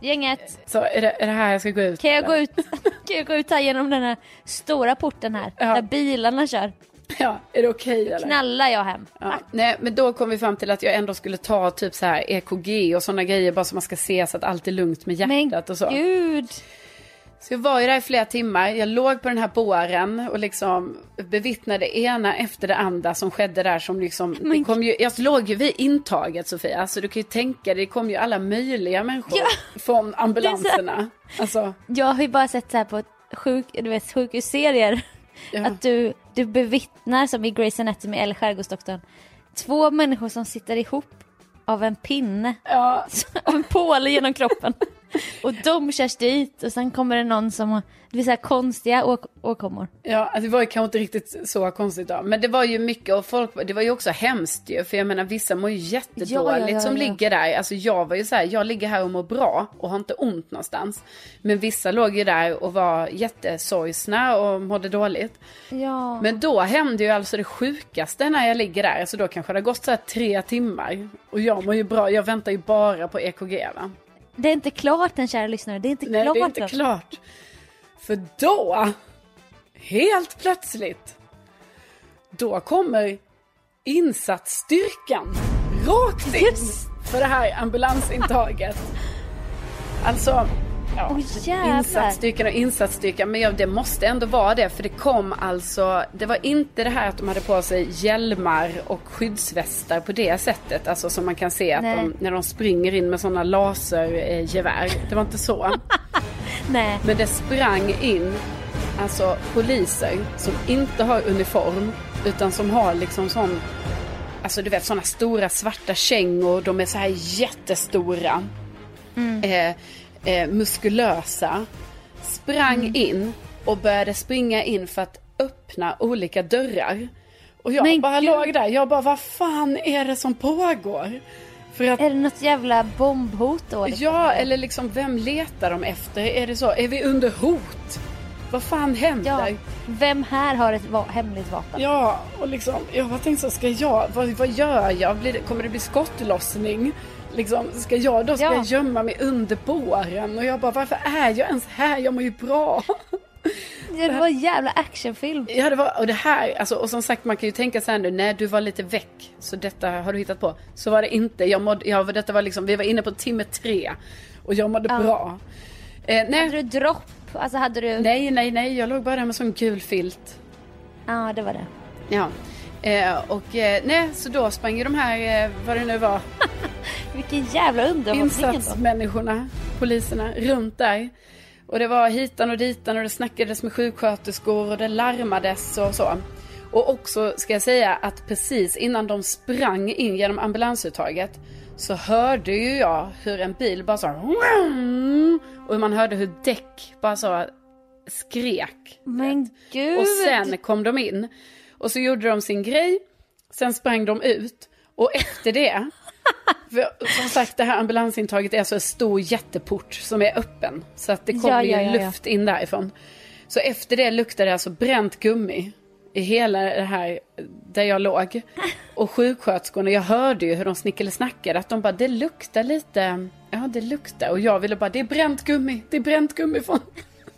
Gänget, så är det, är det här jag ska gå ut? kan jag eller? gå ut, kan jag gå ut här genom den här stora porten här? Ja. Där bilarna kör. Ja, är det okej eller? Knallar jag hem? Ja, nej, men då kom vi fram till att jag ändå skulle ta typ så här EKG och sådana grejer bara så man ska se så att allt är lugnt med Men hjärtat och så. gud! Så jag var ju där i flera timmar. Jag låg på den här båren och liksom bevittnade det ena efter det andra som skedde där. Som liksom, det kom ju, jag låg ju vid intaget Sofia, så du kan ju tänka dig, det kom ju alla möjliga människor Ja. från ambulanserna. Alltså, Jag har ju bara sett så här på sjuk, du vet, sjukhusserier. Ja. Att du, du bevittnar som i Grey's Anatomy eller Skärgårdsdoktorn. Två människor som sitter ihop av en pinne. ja, Av en påle genom kroppen. Och de körs dit och sen kommer det någon som har, det vill säga konstiga åk, åkommor. Ja, alltså det var ju kanske inte riktigt så konstigt då. Men det var ju mycket och folk, det var ju också hemskt ju. För jag menar vissa mår ju jättedåligt Ja, ja, ja, som ligger där. Alltså jag var ju så här, jag ligger här och mår bra och har inte ont någonstans. Men vissa låg ju där och var jättesorgsna och mådde dåligt. Ja. Men då hände ju alltså det sjukaste när jag ligger där. Alltså då kanske det har gått så här tre timmar. Och jag mår ju bra, jag väntar ju bara på EKG va. Det är inte klart den kära lyssnare, det är inte Nej, klart. det är inte än. klart. För då, helt plötsligt, då kommer insatsstyrkan rakt in Just. för det här ambulansintaget. Alltså, ja, jävlar. insatsstyrkan och insatsstyrkan, men ja, det måste ändå vara det, för det kom alltså, det var inte det här att de hade på sig hjälmar och skyddsvästar på det sättet, alltså som man kan se att de, när de springer in med sådana lasergevär. Det var inte så. Nej. Men det sprang in alltså poliser som inte har uniform utan som har liksom sån, alltså du vet sådana stora svarta kängor, de är så här jättestora, eh, eh, muskulösa, sprang in och började springa in för att öppna olika dörrar. Och jag Men bara gud. låg där, jag bara vad fan är det som pågår? För att Är det något jävla bombhot då? liksom? Ja, eller liksom vem letar de efter? Är det så? Är vi under hot? Vad fan händer? Ja. Ja, Vem här har ett va- hemligt vapen? och liksom, jag bara tänkte så, ska jag, vad, vad gör jag? Blir det, kommer det bli skottlossning? Liksom, ska jag då ska Ja. jag gömma mig under båren? Och jag bara, varför är jag ens här? Jag mår ju bra. Ja, det var en jävla actionfilm. Ja, det var, och det här, alltså, och som sagt man kan ju tänka så här nu, när du var lite väck, så detta har du hittat på. Så var det inte, jag mådde, jag, detta var liksom, vi var inne på timme tre och jag mådde Ja. bra. Eh, nej, Hade du dropp? Alltså hade du... Nej, nej, nej. Jag låg bara där med sån gul filt. Ja, det var det. Ja. Eh, och eh, nej, så då sprang ju de här, eh, vad det nu var, Vilken jävla underhållning insatsmänniskorna, poliserna, runt där. Och det var hitan och ditan och det snackades med sjuksköterskor och det larmades och så. Och också ska jag säga att precis innan de sprang in genom ambulansuttaget så hörde ju jag hur en bil bara så och man hörde hur däck bara så skrek. Men gud. Och sen kom de in. Och så gjorde de sin grej. Sen sprang de ut. Och efter det. För som sagt det här ambulansintaget är alltså en stor jätteport som är öppen. Så att det kommer Ja, ja, ja, ja. luft in därifrån. Så efter det luktade det alltså bränt gummi. I hela det här där jag låg. Och sjuksköterskorna, jag hörde ju hur de snickelsnackade. Att de bara, det luktar lite. Ja det luktar. Och jag ville bara, det är bränt gummi. Det är bränt gummi från.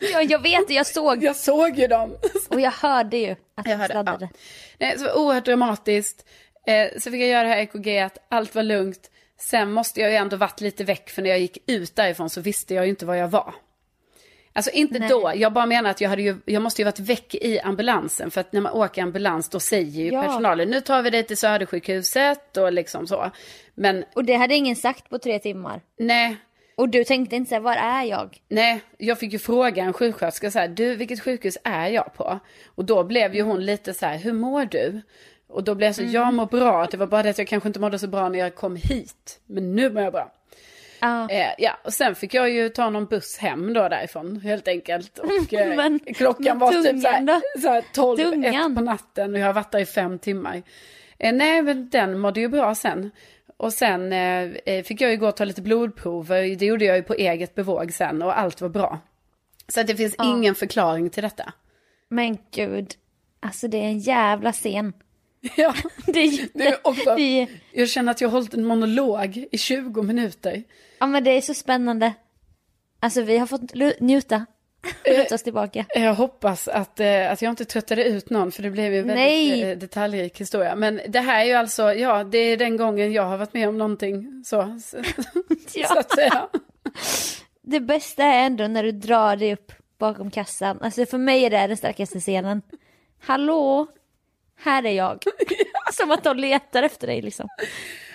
Ja, jag vet det, jag såg. Jag såg ju dem. Och jag hörde ju att Jag hörde, sladdade. ja. Nej, så det var oerhört dramatiskt. Eh, så fick jag göra det här EKG, att allt var lugnt. Sen måste jag ju ändå varit lite väck, för när jag gick ut därifrån så visste jag ju inte var jag var. Alltså inte Nej. då, jag bara menar att jag, hade ju, jag måste ju varit väck i ambulansen. För att när man åker ambulans då säger ju Ja. personalen, nu tar vi dig till Södersjukhuset och liksom så. Men Och det hade ingen sagt på tre timmar. nej, Och du tänkte inte såhär, var är jag? Nej, jag fick ju fråga en sjuksköterska så här, du vilket sjukhus är jag på? Och då blev ju hon lite så här, hur mår du? Och då blev jag så, jag mår bra, det var bara det att jag kanske inte mådde så bra när jag kom hit. Men nu mår jag bra. Ja. Eh, ja, och sen fick jag ju ta någon buss hem då därifrån helt enkelt. Och eh, Men- klockan men var typ så här, så här 12, Tungan? ett på natten och jag har varit där i fem timmar. Eh, nej, men den mådde ju bra sen. Och sen eh, eh, fick jag ju gå och ta lite blodprover, det gjorde jag ju på eget bevåg sen och allt var bra. Så att det finns ingen förklaring till detta. Men gud. Alltså det är en jävla scen. Ja, Det det är också, det jag känner att jag har hållit en monolog i 20 minuter. ja men det är så spännande. Alltså vi har fått njuta. Luta oss tillbaka. Jag hoppas att, eh, att jag inte tröttade ut någon för det blev ju en Nej. väldigt eh, detaljrik historia. Men det här är ju alltså, ja det är den gången jag har varit med om någonting så, så, så Ja. att säga. Det bästa är ändå när du drar dig upp bakom kassan. Alltså för mig är det den starkaste scenen. Hallå, här är jag. Som att de letar efter dig liksom.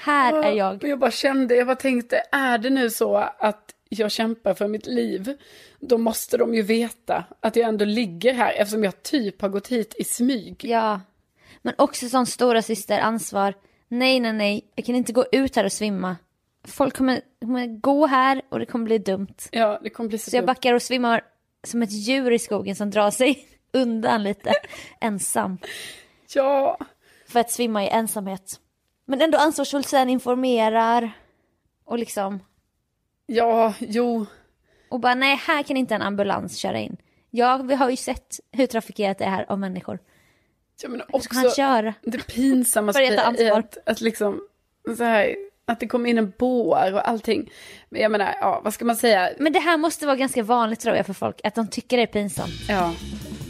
Här är jag. Jag bara kände, jag bara tänkte, är det nu så att jag kämpar för mitt liv, då måste de ju veta att jag ändå ligger här eftersom jag typ har gått hit i smyg. Ja. Men också sån stora syster ansvar. Nej, nej, nej. Jag kan inte gå ut här och svimma. Folk kommer, kommer gå här och det kommer bli dumt. Ja, det kommer bli så, Så jag backar och svimmar som ett djur i skogen som drar sig undan lite ensam. Ja, För att svimma i ensamhet. Men ändå ansvarsfullt sen informerar och liksom ja, jo. och bara nej här kan inte en ambulans köra in. Ja vi har ju sett hur trafikerat det är här av människor. Ja, men Hur ska han också köra? det pinsamma i att, att liksom, så här, att det kom in en bår och allting. Men jag menar, ja, vad ska man säga? Men det här måste vara ganska vanligt tror jag för folk att de tycker det är pinsamt. Ja,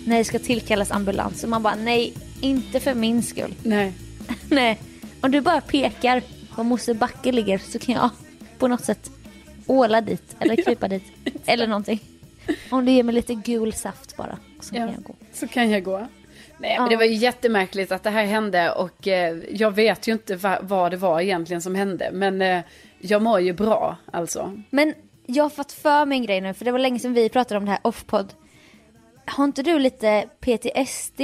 När det ska tillkallas ambulans och man bara nej inte för min skull. nej. nej. Om du bara pekar var Mosse Backe ligger så kan jag på något sätt åla dit eller krypa dit. Eller någonting. Om du ger mig lite gul saft bara. Så Ja. kan jag gå. Så kan jag gå. Nej, men det var ju jättemärkligt att det här hände och eh, jag vet ju inte va, vad det var egentligen som hände. Men eh, jag mår ju bra alltså. Men jag har fått för mig en grej nu för det var länge sedan vi pratade om det här offpod. Har inte du lite PTSD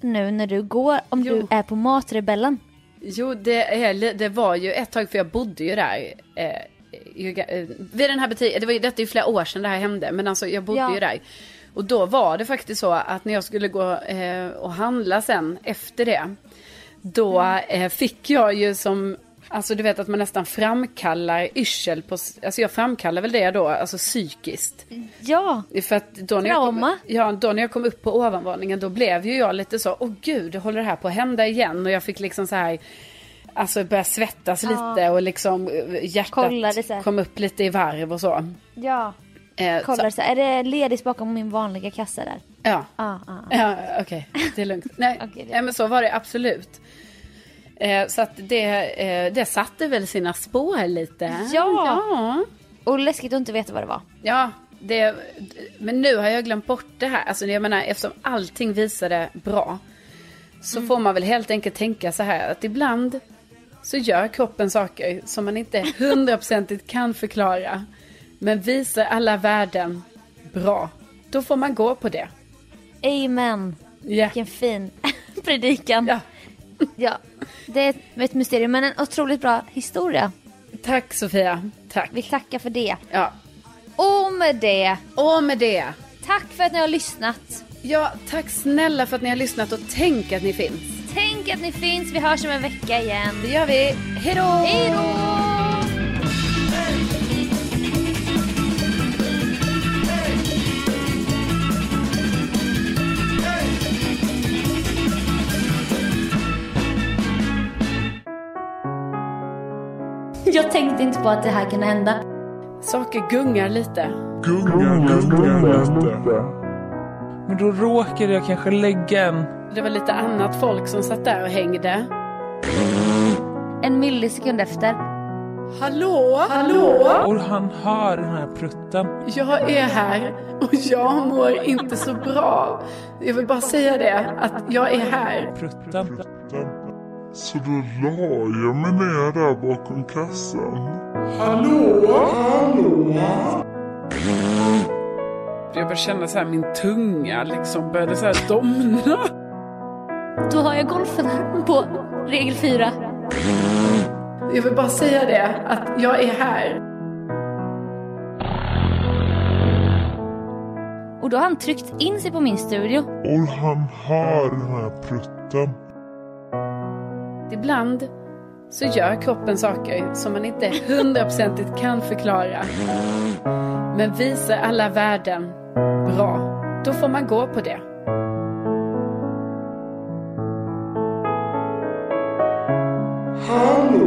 nu när du går om Jo. du är på Matrebellen? Jo, det, är, det var ju ett tag, för jag bodde ju där. Eh, vid den här butiken, det var ju, detta är ju flera år sedan det här hände, men alltså jag bodde Ja. ju där. Och då var det faktiskt så att när jag skulle gå eh, och handla sen efter det, då Mm. eh, fick jag ju som, alltså du vet att man nästan framkallar yrsel på, alltså jag framkallar väl det då, alltså psykiskt. Ja, För att då när, jag kom, Trauma. ja, då när jag kom upp på ovanvåningen då blev ju jag lite så, åh gud, håller det här på att hända igen? Och jag fick liksom så här, alltså börja svettas lite och liksom eh, hjärtat Kollade kom upp lite i varv och så. ja. Eh, Kollar så så, är det ledigt bakom min vanliga kassa där? ja, Ah, ah. ja okej, det är lugnt. Nej, det- nej, men så var det absolut. Eh, så att det, eh, det satte väl sina spår lite. Ja. ja. Och läskigt att inte veta vad det var. Ja, det, men nu har jag glömt bort det här. Alltså jag menar, eftersom allting visade bra. Så får man väl helt enkelt tänka så här att ibland så gör kroppen saker som man inte hundraprocentigt kan förklara. Men visar alla värden bra. Då får man gå på det. Amen. Ja. Vilken fin predikan. ja. Ja, det är ett mysterium men en otroligt bra historia. Tack Sofia. Tack. Vi tackar för det. Ja. Och med det, Och med det. tack för att ni har lyssnat. Ja, tack snälla för att ni har lyssnat och tänk att ni finns. Tänk att ni finns, vi hörs om en vecka igen. Det gör vi. Hej då! Hej då! Jag tänkte inte på att det här kan hända. Saker gungar lite. Gungar, gungar lite. Men då råkade jag kanske lägga en... Det var lite annat folk som satt där och hängde. En millisekund efter. Hallå? Hallå? Och han hör den här prutten. Jag är här och jag mår inte så bra. Jag vill bara säga det, att jag är här. Prutten. Så då la jag mig ner där bakom kassan. Jag började känna så här, min tunga liksom började så här domna. Då har jag golfen på regel 4. Jag vill bara säga det, att jag är här. Och då har han tryckt in sig på min studio. Och han hör den här prutten. Ibland så gör kroppen saker som man inte hundraprocentigt kan förklara. Men visar alla värden bra, då får man gå på det.